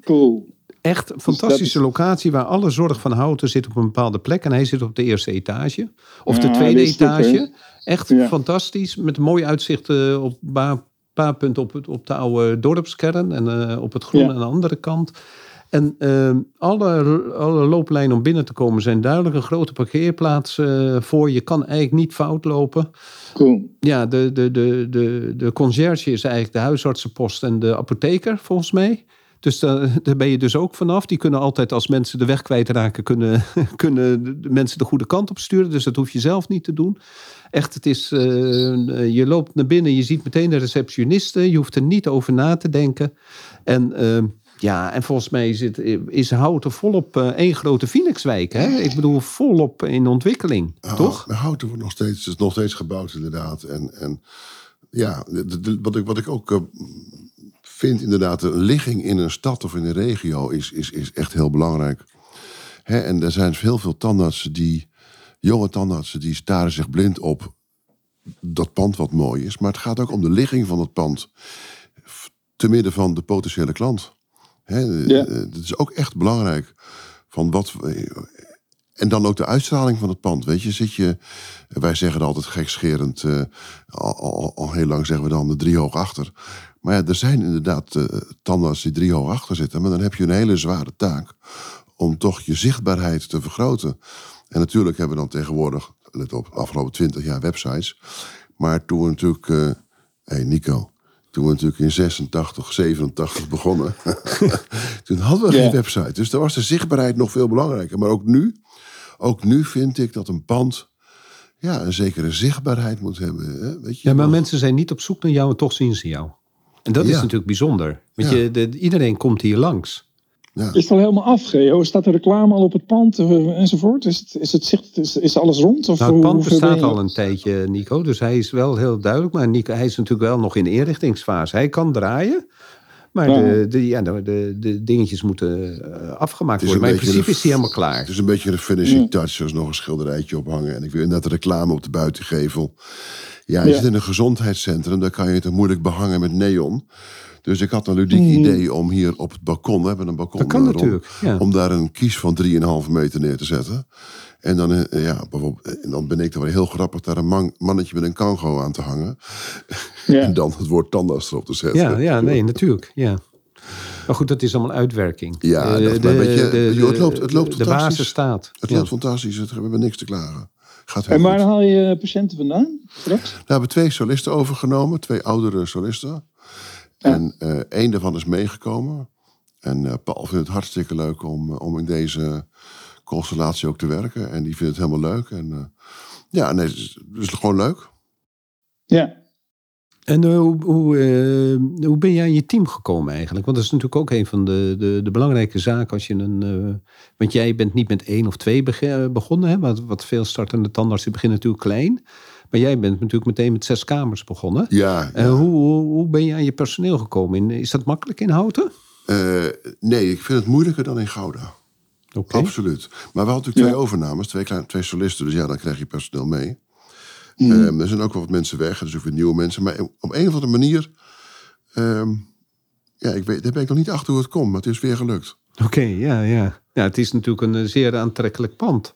Cool. Echt een fantastische locatie waar alle zorg van houten zit op een bepaalde plek. En hij zit op de eerste etage. Of de tweede etage. Echt Ja. fantastisch. Met een mooi uitzicht eh, op een paar, paar punten op, het, op de oude dorpskern. En eh, op het groen Ja. aan de andere kant. En eh, alle, alle looplijnen om binnen te komen zijn duidelijk. Een grote parkeerplaats voor. Je kan eigenlijk niet fout lopen. Cool. Ja, de, de, de, de, de conciërge is eigenlijk de huisartsenpost en de apotheker, volgens mij. Dus daar, daar ben je dus ook vanaf. Die kunnen altijd, als mensen de weg kwijtraken, kunnen, kunnen de mensen de goede kant op sturen. Dus dat hoef je zelf niet te doen. Echt, het is, eh, je loopt naar binnen, je ziet meteen de receptioniste. Je hoeft er niet over na te denken. En eh, ja, en volgens mij zit, is Houten volop eh, één grote Phoenixwijk. Hè? Ik bedoel, volop in ontwikkeling, toch? Ja, Houten wordt nog steeds, is nog steeds gebouwd, inderdaad. En, en ja, de- de- wat, ik, wat ik ook eh, vind, inderdaad, de ligging in een stad of in een regio is, is, is echt heel belangrijk. Hè, en er zijn heel veel tandartsen die, jonge tandartsen, die staren zich blind op dat pand wat mooi is. Maar het gaat ook om de ligging van het pand te midden van de potentiële klant. Hè, Ja. eh, Dat is ook echt belangrijk. Van wat, en dan ook de uitstraling van het pand. Weet je, zit je. Wij zeggen altijd gekscherend. eh, al, al, al heel lang zeggen we dan de driehoog achter. Maar ja, er zijn inderdaad eh tandarts die driehoog achter zitten. Maar dan heb je een hele zware taak. Om toch je zichtbaarheid te vergroten. En natuurlijk hebben we dan tegenwoordig. Let op, afgelopen twintig jaar websites. Maar toen we natuurlijk. eh hey Nico. Toen we natuurlijk in 86, 87 begonnen. toen hadden we geen website. Dus daar was de zichtbaarheid nog veel belangrijker. Maar ook nu, ook nu vind ik dat een pand ja, een zekere zichtbaarheid moet hebben. Hè? Weet je, Ja, maar nog- mensen zijn niet op zoek naar jou en toch zien ze jou. En dat is natuurlijk bijzonder. Want Ja. je, de, iedereen komt hier langs. Ja. Is het al helemaal af, Geo? Staat de reclame al op het pand eh, enzovoort? Is, het, is, het zicht, is, is alles rond? Of Nou, het pand bestaat al een tijdje, Nico. Dus hij is wel heel duidelijk. Maar Nico, hij is natuurlijk wel nog in de inrichtingsfase. Hij kan draaien. Maar Ja. de, de, ja, de, de, de dingetjes moeten eh, afgemaakt Het is worden. Maar in principe is hij helemaal klaar. Het is een beetje een finishing touch. Er is nog een schilderijtje ophangen. En ik wil net reclame op de buitengevel. Ja, je Ja. zit in een gezondheidscentrum. Daar kan je het moeilijk behangen met neon. Dus ik had een ludiek Mhm. idee om hier op het balkon... We hebben een balkon Dat kan daarom, natuurlijk, ja. Om daar een kies van 3,5 meter neer te zetten. En dan, eh, ja, bijvoorbeeld, en dan ben ik er wel heel grappig... daar een man- mannetje met een kango aan te hangen. Ja. En dan het woord tandarts erop te zetten. Ja, ja, nee, natuurlijk. Ja. Maar goed, dat is allemaal uitwerking. Ja, Eh, dat- maar weet je, het loopt- het loopt De fantastisch. basis staat. Het loopt fantastisch. Het- We hebben niks te klagen. Gaat En waar goed. haal je patiënten vandaan straks? We hebben twee solisten overgenomen, twee oudere solisten. En eh één daarvan is meegekomen. En eh, Paul vindt het hartstikke leuk om, eh, om in deze constellatie ook te werken. En die vindt het helemaal leuk. En eh, ja, nee, het is, het is gewoon leuk. Ja. En eh, hoe, hoe, eh, hoe ben jij aan je team gekomen eigenlijk? Want dat is natuurlijk ook een van de, de, de belangrijke zaken als je een. eh, want jij bent niet met één of twee begonnen, hè? Wat, wat veel startende tandartsen beginnen natuurlijk klein. Maar jij bent natuurlijk meteen met zes kamers begonnen. Ja, Eh, hoe, hoe, hoe ben je aan je personeel gekomen? In, is dat makkelijk in Houten? eh, nee, ik vind het moeilijker dan in Gouda. Oké. Absoluut. Maar we hadden natuurlijk twee Ja. overnames, twee, kleine, twee solisten. Dus ja, dan krijg je personeel mee. Mhm. Ehm, er zijn ook wel wat mensen weg, dus ook weer nieuwe mensen. Maar op een of andere manier... ehm, ja, ik weet, daar ben ik nog niet achter hoe het komt, maar het is weer gelukt. Oké, ja, ja. Ja, het is natuurlijk een eh, zeer aantrekkelijk pand.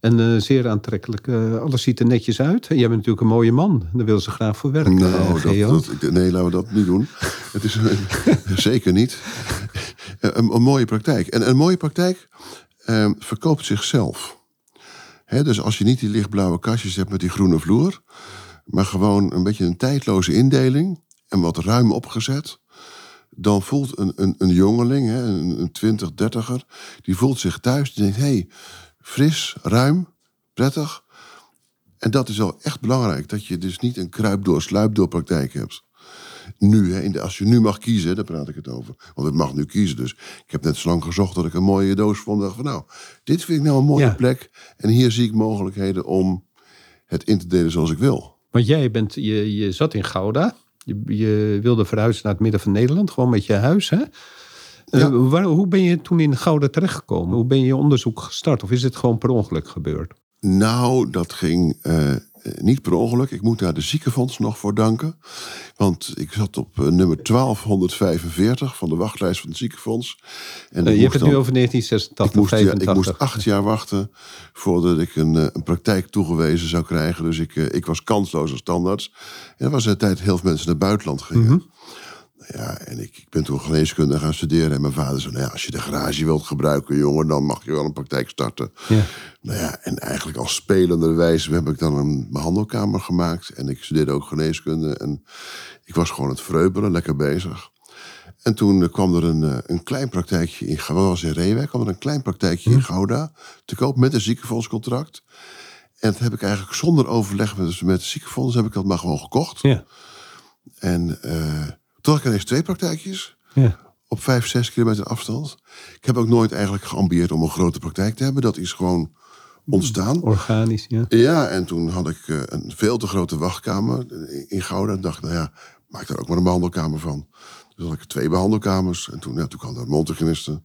En eh, zeer aantrekkelijk. eh, alles ziet er netjes uit. En jij bent natuurlijk een mooie man. Daar wil ze graag voor werken. Nou, dat, nee, laten we dat niet doen. Het is zeker niet. Een, een mooie praktijk. En een mooie praktijk ehm, verkoopt zichzelf. Dus als je niet die lichtblauwe kastjes hebt met die groene vloer, maar gewoon een beetje een tijdloze indeling en wat ruim opgezet, dan voelt een, een, een jongeling, een, een 20, 30er, die voelt zich thuis. Die denkt, hé, hey, fris, ruim, prettig. En dat is wel echt belangrijk, dat je dus niet een kruipdoor, sluipdoor praktijk hebt. Nu, hè, in de, als je nu mag kiezen, daar praat ik het over. Want ik mag nu kiezen, dus ik heb net zo lang gezocht dat ik een mooie doos vond. dacht van nou, dit vind ik nou een mooie Ja. plek. En hier zie ik mogelijkheden om het in te delen zoals ik wil. Want jij bent, je, je zat in Gouda. Je, je wilde verhuizen naar het midden van Nederland. Gewoon met je huis, hè? Eh, waar, hoe ben je toen in Gouda terechtgekomen? Hoe ben je je onderzoek gestart? Of is het gewoon per ongeluk gebeurd? Nou, dat ging eh, niet per ongeluk. Ik moet daar de ziekenfonds nog voor danken. Want ik zat op eh, nummer 1245 van de wachtlijst van het ziekenfonds. En Eh, je hebt het dan- nu over 1986, Ik moest, ja, 85. ik moest acht jaar wachten voordat ik een, eh, een praktijk toegewezen zou krijgen. Dus ik, eh, ik was kansloos als tandarts. En er was een tijd heel veel mensen naar het buitenland gingen. Ja, en ik, ik ben toen geneeskunde gaan studeren. En mijn vader zei, nou ja, als je de garage wilt gebruiken, jongen, dan mag je wel een praktijk starten. Ja. Nou ja, en eigenlijk als spelenderwijs heb ik dan een behandelkamer gemaakt. En ik studeerde ook geneeskunde. En ik was gewoon het vreubelen, lekker bezig. En toen kwam er een, eh, een klein praktijkje in Gouda, was in Reewijk, kwam er een klein praktijkje in Gouda te koop met een ziekenfondscontract. En dat heb ik eigenlijk zonder overleg met, met het ziekenfonds, heb ik dat maar gewoon gekocht. Ja. En eh, ik ineens twee praktijkjes Ja. op vijf, zes kilometer afstand. Ik heb ook nooit eigenlijk geambieerd om een grote praktijk te hebben. Dat is gewoon ontstaan. Organisch, ja. Ja, en toen had ik eh, een veel te grote wachtkamer in Gouda. En dacht, nou ja, maak daar ook maar een behandelkamer van. Dus had ik twee behandelkamers. En toen, ja, toen kwam daar mondhygiënisten.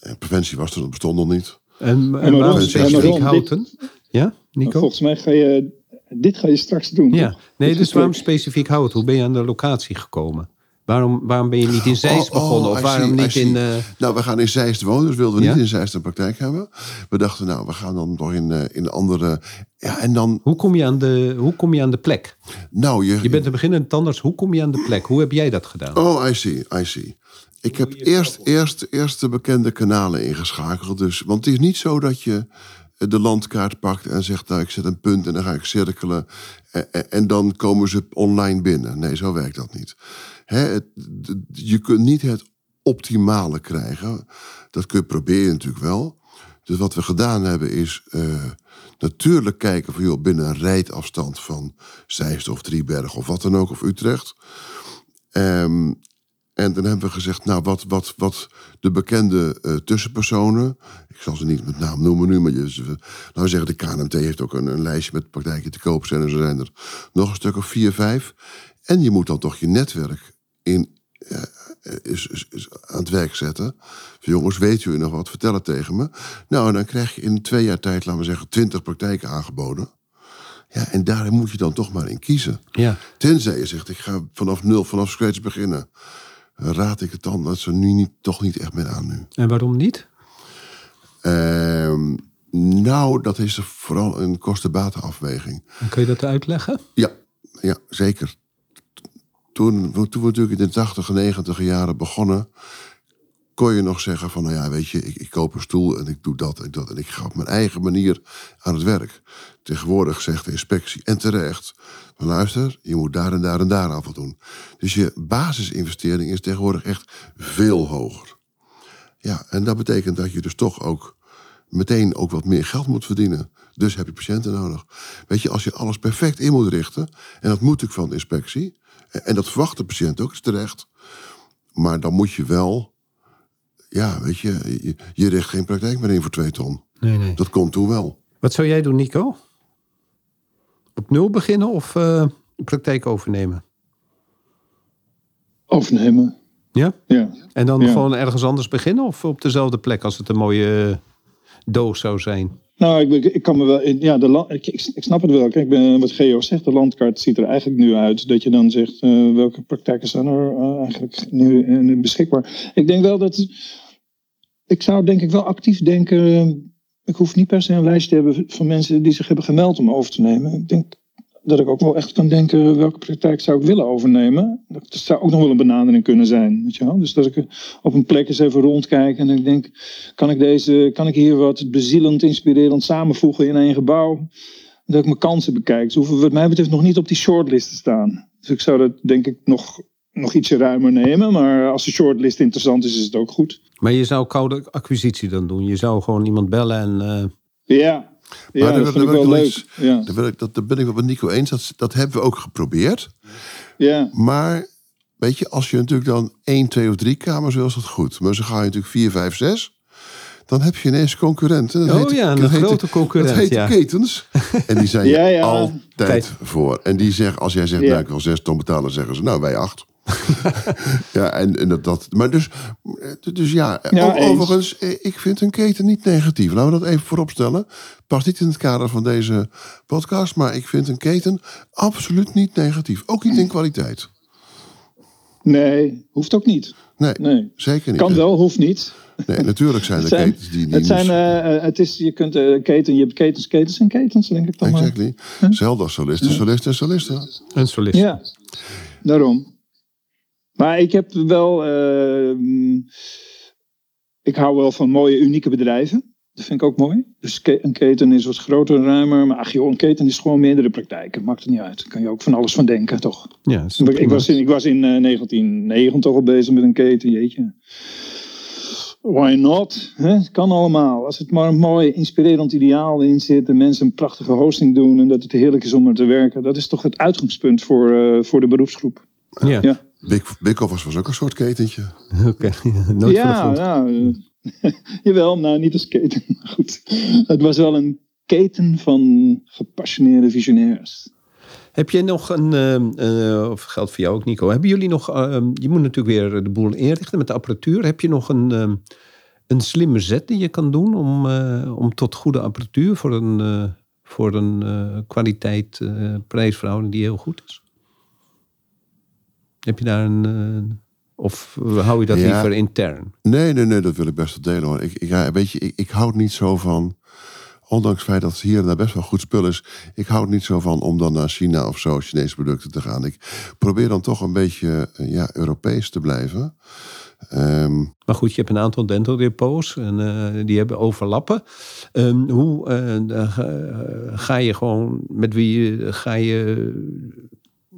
En preventie was er, dat bestond nog niet. En, en maar waarom dit- Houten? Ja, Nico? Volgens mij ga je... Dit ga je straks doen, Ja, toch? nee, Dit dus waarom gesprek. specifiek Houten? Hoe ben je aan de locatie gekomen? Waarom, waarom ben je niet in Zeist Oh, oh, begonnen? Of waarom see, niet in... eh, Nou, we gaan in Zeist wonen, dus wilden we Ja? niet in Zeist een praktijk hebben. We dachten, nou, we gaan dan nog in, eh, in andere... Ja, en dan... hoe, kom je aan de, hoe kom je aan de plek? Nou, je, Je bent een beginnende tandarts. Hoe kom je aan de plek? Hoe heb jij dat gedaan? Oh, I see, I see. Ik heb eerst, eerst, eerst de bekende kanalen ingeschakeld. Dus, want het is niet zo dat je de landkaart pakt en zegt... nou, ik zet een punt en dan ga ik cirkelen... en, en- en dan komen ze online binnen. Nee, zo werkt dat niet. Hè, je kunt niet het optimale krijgen. Dat kun je proberen natuurlijk wel. Dus wat we gedaan hebben is... eh, natuurlijk kijken van... Joh, binnen een rijdafstand van Zeist of Driebergen of wat dan ook... of Utrecht... Ehm, en dan hebben we gezegd, nou, wat, wat, wat de bekende eh, tussenpersonen... ik zal ze niet met naam noemen nu, maar je, we zeggen... de KNMT heeft ook een, een lijstje met praktijken te koop zijn... en zo zijn er nog een stuk of vier, vijf. En je moet dan toch je netwerk in, eh, is, is, is aan het werk zetten. Van, jongens, weet u nog wat? Vertel het tegen me. Nou, en dan krijg je in twee jaar tijd, laten we zeggen... twintig praktijken aangeboden. Ja, en daar moet je dan toch maar in kiezen. Ja. Tenzij je zegt, ik ga vanaf nul, vanaf scratch beginnen. Raad ik het dan dat ze nu niet, toch niet echt meer aan nu. En waarom niet? Ehm, nou, dat is vooral een kosten-batenafweging. En kun je dat uitleggen? Ja, ja zeker. Toen, toen we natuurlijk in de 80 en 90 jaren begonnen... kon je nog zeggen van, nou ja, weet je, ik, ik koop een stoel en ik doe dat en dat. En ik ga op mijn eigen manier aan het werk. Tegenwoordig zegt de inspectie, en terecht... van luister, je moet daar en daar en daar aan doen. Dus je basisinvestering is tegenwoordig echt veel hoger. Ja, en dat betekent dat je dus toch ook meteen ook wat meer geld moet verdienen. Dus heb je patiënten nodig. Weet je, als je alles perfect in moet richten, en dat moet ik van de inspectie, en dat verwacht de patiënt ook, is terecht. Maar dan moet je wel, ja, weet je, je, je richt geen praktijk meer in voor twee ton. Nee, nee. Dat komt toen wel. Wat zou jij doen, Nico? Op nul beginnen of eh, praktijk overnemen? Overnemen. Ja? Ja. En dan Ja. gewoon ergens anders beginnen of op dezelfde plek als het een mooie eh, doos zou zijn? Nou, ik, ik, kan me wel. Ja, de ik, ik, ik snap het wel. Kijk, ben- wat Geo zegt, de landkaart ziet er eigenlijk nu uit. Dat je dan zegt eh, welke praktijken zijn er eh, eigenlijk nu, nu beschikbaar. Ik denk wel dat. Ik zou denk ik wel actief denken. eh, Ik hoef niet per se een lijst te hebben van mensen die zich hebben gemeld om over te nemen. Ik denk dat ik ook wel echt kan denken welke praktijk zou ik willen overnemen. Dat zou ook nog wel een benadering kunnen zijn. Weet je wel? Dus dat ik op een plek eens even rondkijk en ik denk, kan ik, deze, kan ik hier wat bezielend, inspirerend samenvoegen in één gebouw? Dat ik mijn kansen bekijk. Ze hoeven wat mij betreft nog niet op die shortlist te staan. Dus ik zou dat denk ik nog, nog ietsje ruimer nemen. Maar als de shortlist interessant is, is het ook goed. Maar je zou koude acquisitie dan doen. Je zou gewoon iemand bellen en... eh, Ja, ja daar dat vind ik wel leuk. Ja. Daar ben ik, dat, daar ben ik wel met Nico eens. Dat, dat hebben we ook geprobeerd. Ja. Maar weet je, als je natuurlijk dan één, twee of drie kamers wil, is dat goed. Maar zo ga je natuurlijk vier, vijf, zes. Dan heb je ineens concurrenten. Dat Oh heet- ja, een dat heet- grote concurrent, Dat heet ja. ketens. En die zijn Ja, altijd Tijd. voor. En die zeggen, als jij zegt, Ja. nou ik wil zes ton betalen, zeggen ze, nou wij acht. ja, en, en dat, dat. Maar dus, dus ja, overigens, eh, ik vind een keten niet negatief. Laten we dat even vooropstellen. Past niet in het kader van deze podcast, maar ik vind een keten absoluut niet negatief. Ook niet in kwaliteit. Nee, hoeft ook niet. Nee, Nee. zeker niet. Kan wel, hoeft niet. Nee, natuurlijk zijn er Het zijn, ketens die niet... het zijn, eh, eh, het is, je kunt keten, je hebt ketens, ketens en ketens, denk ik dan maar. Exactly. Zelfde als solisten, solisten en solisten. een solist. Ja, daarom. Maar ik heb wel. eh, mm, ik hou wel van mooie, unieke bedrijven. Dat vind ik ook mooi. Dus een keten is wat groter en ruimer. Maar ach joh, een keten is gewoon meerdere praktijken. Maakt het niet uit. Daar kan je ook van alles van denken, toch? Ja, Ik, was in, ik was in eh, 1990 al bezig met een keten, jeetje. Why not? Het kan allemaal. Als het maar een mooi, inspirerend ideaal in zit. En mensen een prachtige hosting doen. En dat het heerlijk is om er te werken. Dat is toch het uitgangspunt voor, eh, voor de beroepsgroep. Ja, Ja. Big, was ook een soort ketentje. oké. Nooit ja, jawel, nou niet als keten. maar Goed. Het was wel een keten van gepassioneerde visionairs. Heb jij nog een, ehm, eh, of geldt voor jou ook Nico, hebben jullie nog, ehm, je moet natuurlijk weer de boel inrichten met de apparatuur. Heb je nog een, ehm, een slimme zet die je kan doen om, eh, om tot goede apparatuur voor een, eh, voor een eh, kwaliteit eh, prijsverhouding die heel goed is? Heb je daar een, eh, of hou je dat Ja. liever intern? Nee, nee, nee, dat wil ik best wel delen hoor. Ik, ik, ja, weet je, ik, ik houd niet zo van, ondanks het feit dat het hier en daar best wel goed spul is, ik houd niet zo van om dan naar China of zo, Chinese producten te gaan. Ik probeer dan toch een beetje eh, ja, Europees te blijven. Ehm, Maar goed, je hebt een aantal dental depots en eh, die hebben overlappen. Ehm, hoe eh, eh, ga- je gewoon met wie eh, ga je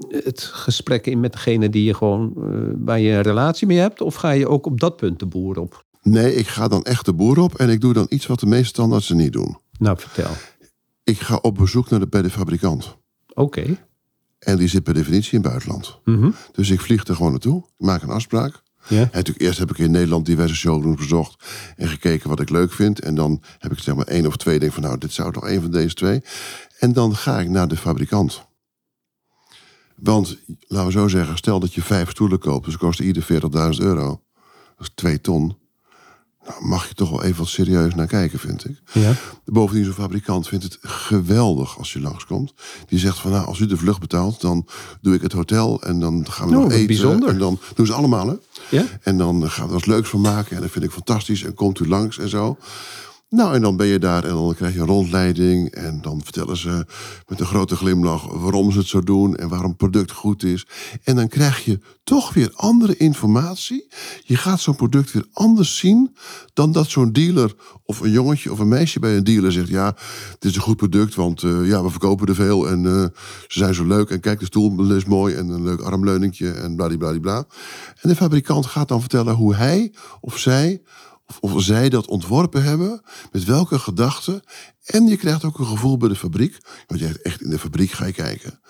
het gesprek in met degene die je gewoon eh, waar je een relatie mee hebt? Of ga je ook op dat punt de boer op? nee, ik ga dan echt de boer op en ik doe dan iets wat de meeste standaardsen niet doen. Nou, vertel. Ik ga op bezoek naar de, bij de fabrikant. Oké. En die zit per definitie in het buitenland. Dus ik vlieg er gewoon naartoe. Ik maak een afspraak. Ja. En natuurlijk, eerst heb ik in Nederland diverse showrooms bezocht. En gekeken wat ik leuk vind. En dan heb ik zeg maar één of twee. Denk van nou, dit zou toch één van deze twee. En dan ga ik naar de fabrikant. Want, laten we zo zeggen, stel dat je vijf stoelen koopt. Dus ze kosten ieder 40.000 euro. Dat is twee ton. Nou, mag je toch wel even wat serieus naar kijken, vind ik. Ja. Bovendien, zo'n fabrikant vindt het geweldig als je langskomt. Die zegt van, nou, als u de vlucht betaalt, dan doe ik het hotel. En dan gaan we Oh, nog eten. bijzonder. En dan doen ze allemaal, hè. Ja? En dan gaan we er wat leuks van maken. En dat vind ik fantastisch. En komt u langs en zo. Nou, en dan ben je daar en dan krijg je een rondleiding. En dan vertellen ze met een grote glimlach waarom ze het zo doen. En waarom het product goed is. En dan krijg je toch weer andere informatie. Je gaat zo'n product weer anders zien. Dan dat zo'n dealer of een jongetje of een meisje bij een dealer zegt. Ja, het is een goed product, want eh, ja, we verkopen er veel. En eh, ze zijn zo leuk. En kijk, de stoel is mooi. En een leuk armleuningje. En bladibladibla. En de fabrikant gaat dan vertellen hoe hij of zij of, zij dat ontworpen hebben, met welke gedachten. En je krijgt ook een gevoel bij de fabriek. Want je echt in de fabriek ga je kijken.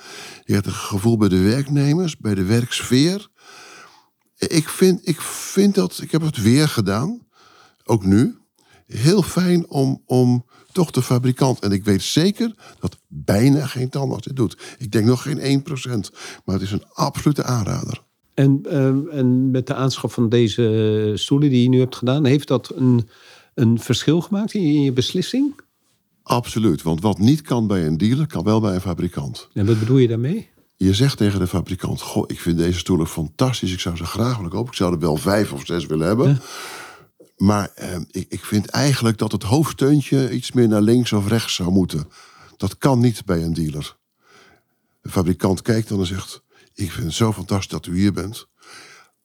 Je hebt een gevoel bij de werknemers, bij de werksfeer. Ik vind, ik vind dat, ik heb het weer gedaan, ook nu. Heel fijn om, om toch de fabrikant. En ik weet zeker dat bijna geen tandarts dit doet. Ik denk nog geen 1%. Maar het is een absolute aanrader. En, ehm, en met de aanschaf van deze stoelen die je nu hebt gedaan, heeft dat een, een verschil gemaakt in je, in je beslissing? Absoluut. Want wat niet kan bij een dealer, kan wel bij een fabrikant. En wat bedoel je daarmee? Je zegt tegen de fabrikant: Goh, ik vind deze stoelen fantastisch. Ik zou ze graag willen kopen. Ik zou er wel vijf of zes willen hebben. Maar eh, ik, ik vind eigenlijk dat het hoofdsteuntje iets meer naar links of rechts zou moeten. Dat kan niet bij een dealer. De fabrikant kijkt dan en zegt: Ik vind het zo fantastisch dat u hier bent.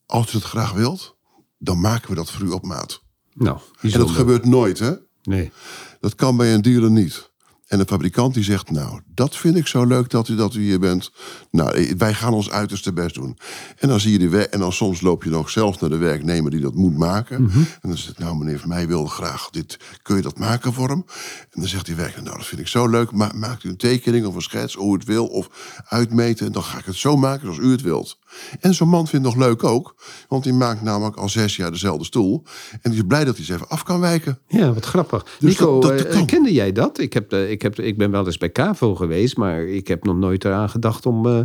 Als u het graag wilt, dan maken we dat voor u op maat. Nou, En dat gebeurt nooit, hè? Nee. Dat kan bij een dealer niet. En de fabrikant die zegt, nou, dat vind ik zo leuk dat u, dat u hier bent. Nou, wij gaan ons uiterste best doen. En dan zie je de werk, en dan soms loop je nog zelf naar de werknemer die dat moet maken. Mhm. En dan zegt, nou meneer, van mij wil graag dit, kun je dat maken voor hem? En dan zegt die werknemer, nou, dat vind ik zo leuk. Ma maakt u een tekening of een schets, hoe het wil, of uitmeten. En dan ga ik het zo maken zoals u het wilt. En zo'n man vindt het nog leuk ook, want die maakt namelijk al zes jaar dezelfde stoel. En die is blij dat hij ze even af kan wijken. Ja, wat grappig. Dus Nico, dat- dat eh, kende jij dat? Ik, heb, eh, ik, heb, ik ben wel eens bij Cavo geweest, maar ik heb nog nooit eraan gedacht om, eh,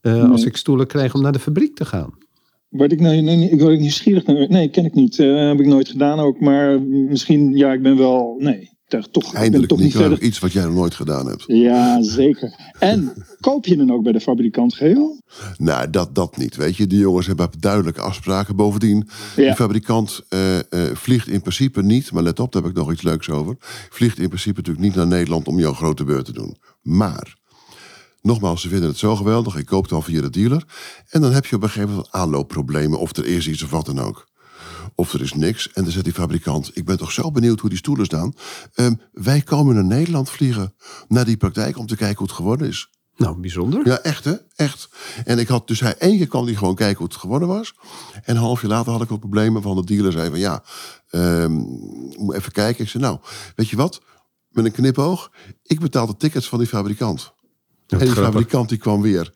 eh, als ik stoelen krijg, om naar de fabriek te gaan. Word ik, nou, nee, ik word nieuwsgierig naar. Nee, ken ik niet. Eh, heb ik nooit gedaan ook. Maar misschien, ja, ik ben wel. Nee, toch, toch, ik ben Eindelijk toch niet verder. iets wat jij nog nooit gedaan hebt. Ja, zeker. En koop je dan ook bij de fabrikant geheel? Nou, dat, dat niet. Weet je, die jongens hebben duidelijke afspraken. Bovendien, Ja. die fabrikant eh, eh, vliegt in principe niet, maar let op, daar heb ik nog iets leuks over. Vliegt in principe natuurlijk niet naar Nederland om jouw grote beurt te doen. Maar, nogmaals, ze vinden het zo geweldig. Ik koop het al via de dealer. En dan heb je op een gegeven moment aanloopproblemen. Of er is iets of wat dan ook. Of er is niks. En dan zegt die fabrikant: Ik ben toch zo benieuwd hoe die stoelen staan. Ehm, wij komen naar Nederland vliegen. Naar die praktijk om te kijken hoe het geworden is. Nou, bijzonder. Ja, echt hè? Echt. En ik had dus hij één keer kwam hij gewoon kijken hoe het geworden was. En een half jaar later had ik wat problemen van de dealer. Zei van ja, ehm, moet even kijken. Ik zei nou, weet je wat? Met een knipoog. Ik betaal de tickets van die fabrikant. En die grappig. fabrikant die kwam weer.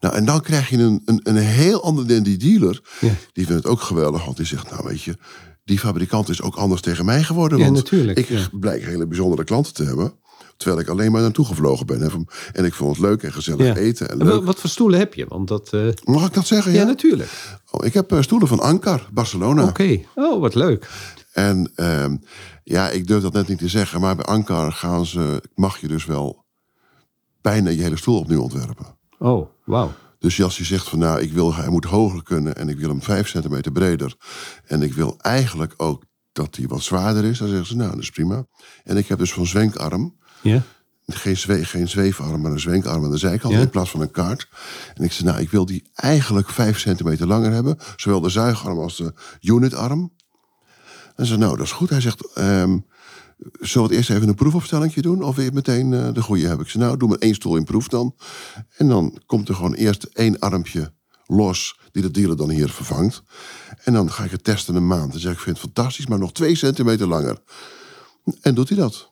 Nou, en dan krijg je een, een, een heel ander dan die dealer. Ja. Die vindt het ook geweldig. Want die zegt, nou weet je, die fabrikant is ook anders tegen mij geworden. Ja, want natuurlijk, Ik ja. blijk hele bijzondere klanten te hebben. Terwijl ik alleen maar naartoe gevlogen ben. En ik vond het leuk en gezellig Ja. eten. En wat voor stoelen heb je? Want dat. eh, Mag ik dat zeggen? ja. Ja, natuurlijk. Oh, ik heb eh, stoelen van Ankar, Barcelona. Oké. Oh, wat leuk. En ehm, ja, ik durf dat net niet te zeggen, maar bij Ankar gaan ze, mag je dus wel bijna je hele stoel opnieuw ontwerpen. Oh, wauw. Dus als je zegt van nou, ik wil, hij moet hoger kunnen en ik wil hem vijf centimeter breder. En ik wil eigenlijk ook dat hij wat zwaarder is, dan zeggen ze nou, dat is prima. En ik heb dus van zwenkarm, Ja. geen, zwe, geen zweefarm, maar een zwenkarm aan de zijkant Ja. in plaats van een kaart. En ik zei, nou, ik wil die eigenlijk vijf centimeter langer hebben. Zowel de zuigarm als de unitarm. En zei, nou, dat is goed. Hij zegt, ehm zullen we het eerst even een proefopstelling doen? Of je meteen eh, de goede hebben? Ik zei, nou, doe maar één stoel in proef dan. En dan komt er gewoon eerst één armpje los, die de dealer dan hier vervangt. En dan ga ik het testen een maand. Dan zeg ik, ik vind het fantastisch, maar nog twee centimeter langer. En doet hij dat.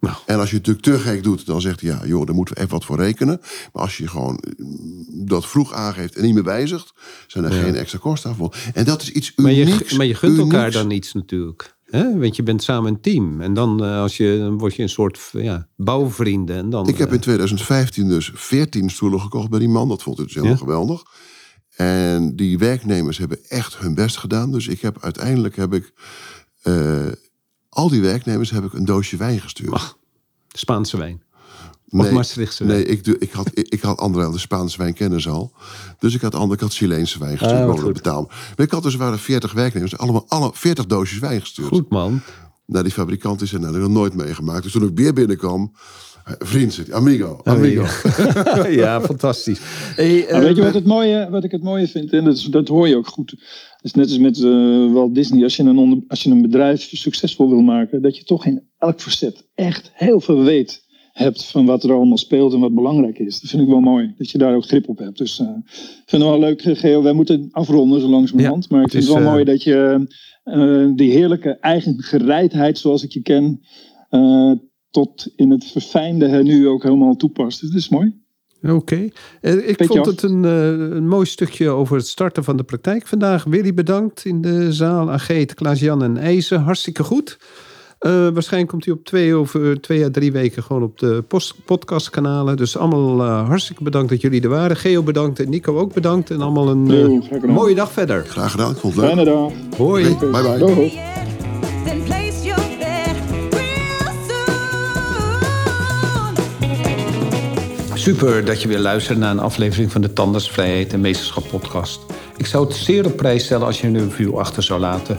Nou. En als je het natuurlijk te gek doet, dan zegt hij... ja, joh, daar moeten we even wat voor rekenen. Maar als je gewoon mm, dat vroeg aangeeft en niet meer wijzigt... zijn er geen extra kosten aan. En dat is iets Maar unieks. je, maar je gunt elkaar dan iets natuurlijk. Hè? Want je bent samen een team. En dan, eh, als je, dan word je een soort ja, bouwvrienden. En dan, Ik heb eh, in 2015 dus 14 stoelen gekocht bij die man. Dat vond ik dus helemaal Ja. geweldig. En die werknemers hebben echt hun best gedaan. Dus ik heb uiteindelijk heb ik eh, al die werknemers heb ik een doosje wijn gestuurd. Spaanse wijn. Of Maastrichtse wijn. Nee, ik, doe- ik had, ik, ik had anderhalf de Spaanse wijn kennen ze al. Dus ik had ander, ik had Chileense wijn gestuurd. Ah. Maar ik had dus er waren 40 werknemers, allemaal alle 40 doosjes wijn gestuurd. Goed man. Naar die fabrikant is en nou, dat heb ik nog nooit meegemaakt. Dus toen ik weer binnenkwam, eh, vriend amigo, amigo. ja, fantastisch. Hey, eh, weet je wat, het mooie, wat ik het mooie vind? En dat, is- dat hoor je ook goed. Het is net als met eh, Walt Disney. Als je, een onder, als je een bedrijf succesvol wil maken, dat je toch in elk facet echt heel veel weet hebt van wat er allemaal speelt en wat belangrijk is. Dat vind ik wel mooi, dat je daar ook grip op hebt. Dus eh, ik vind het wel leuk, eh, Geo. Wij moeten afronden zo langzamerhand. Ja, maar ik het vind het is, wel eh, mooi dat je die heerlijke eigen gereidheid, zoals ik je ken, tot in het verfijnde nu ook helemaal toepast. Dus dat is mooi. Oké. Ik vond het een, een mooi stukje over het starten van de praktijk vandaag. Willy bedankt in de zaal. Ageet, Klaas-Jan en IJzer. Hartstikke goed. Eh, waarschijnlijk komt hij op twee, over twee à drie weken gewoon op de post, podcastkanalen. Dus allemaal eh, hartstikke bedankt dat jullie er waren. Geo bedankt en Nico ook bedankt. En allemaal een eh, mooie dag verder. Graag gedaan, ik vond het leuk. Fijne dag. Hoi. Bye bye. Doeg. Then place your bet real soon. Super dat je weer luistert naar een aflevering van de Tandartsvrijheid en Meesterschap podcast. Ik zou het zeer op prijs stellen als je een review achter zou laten.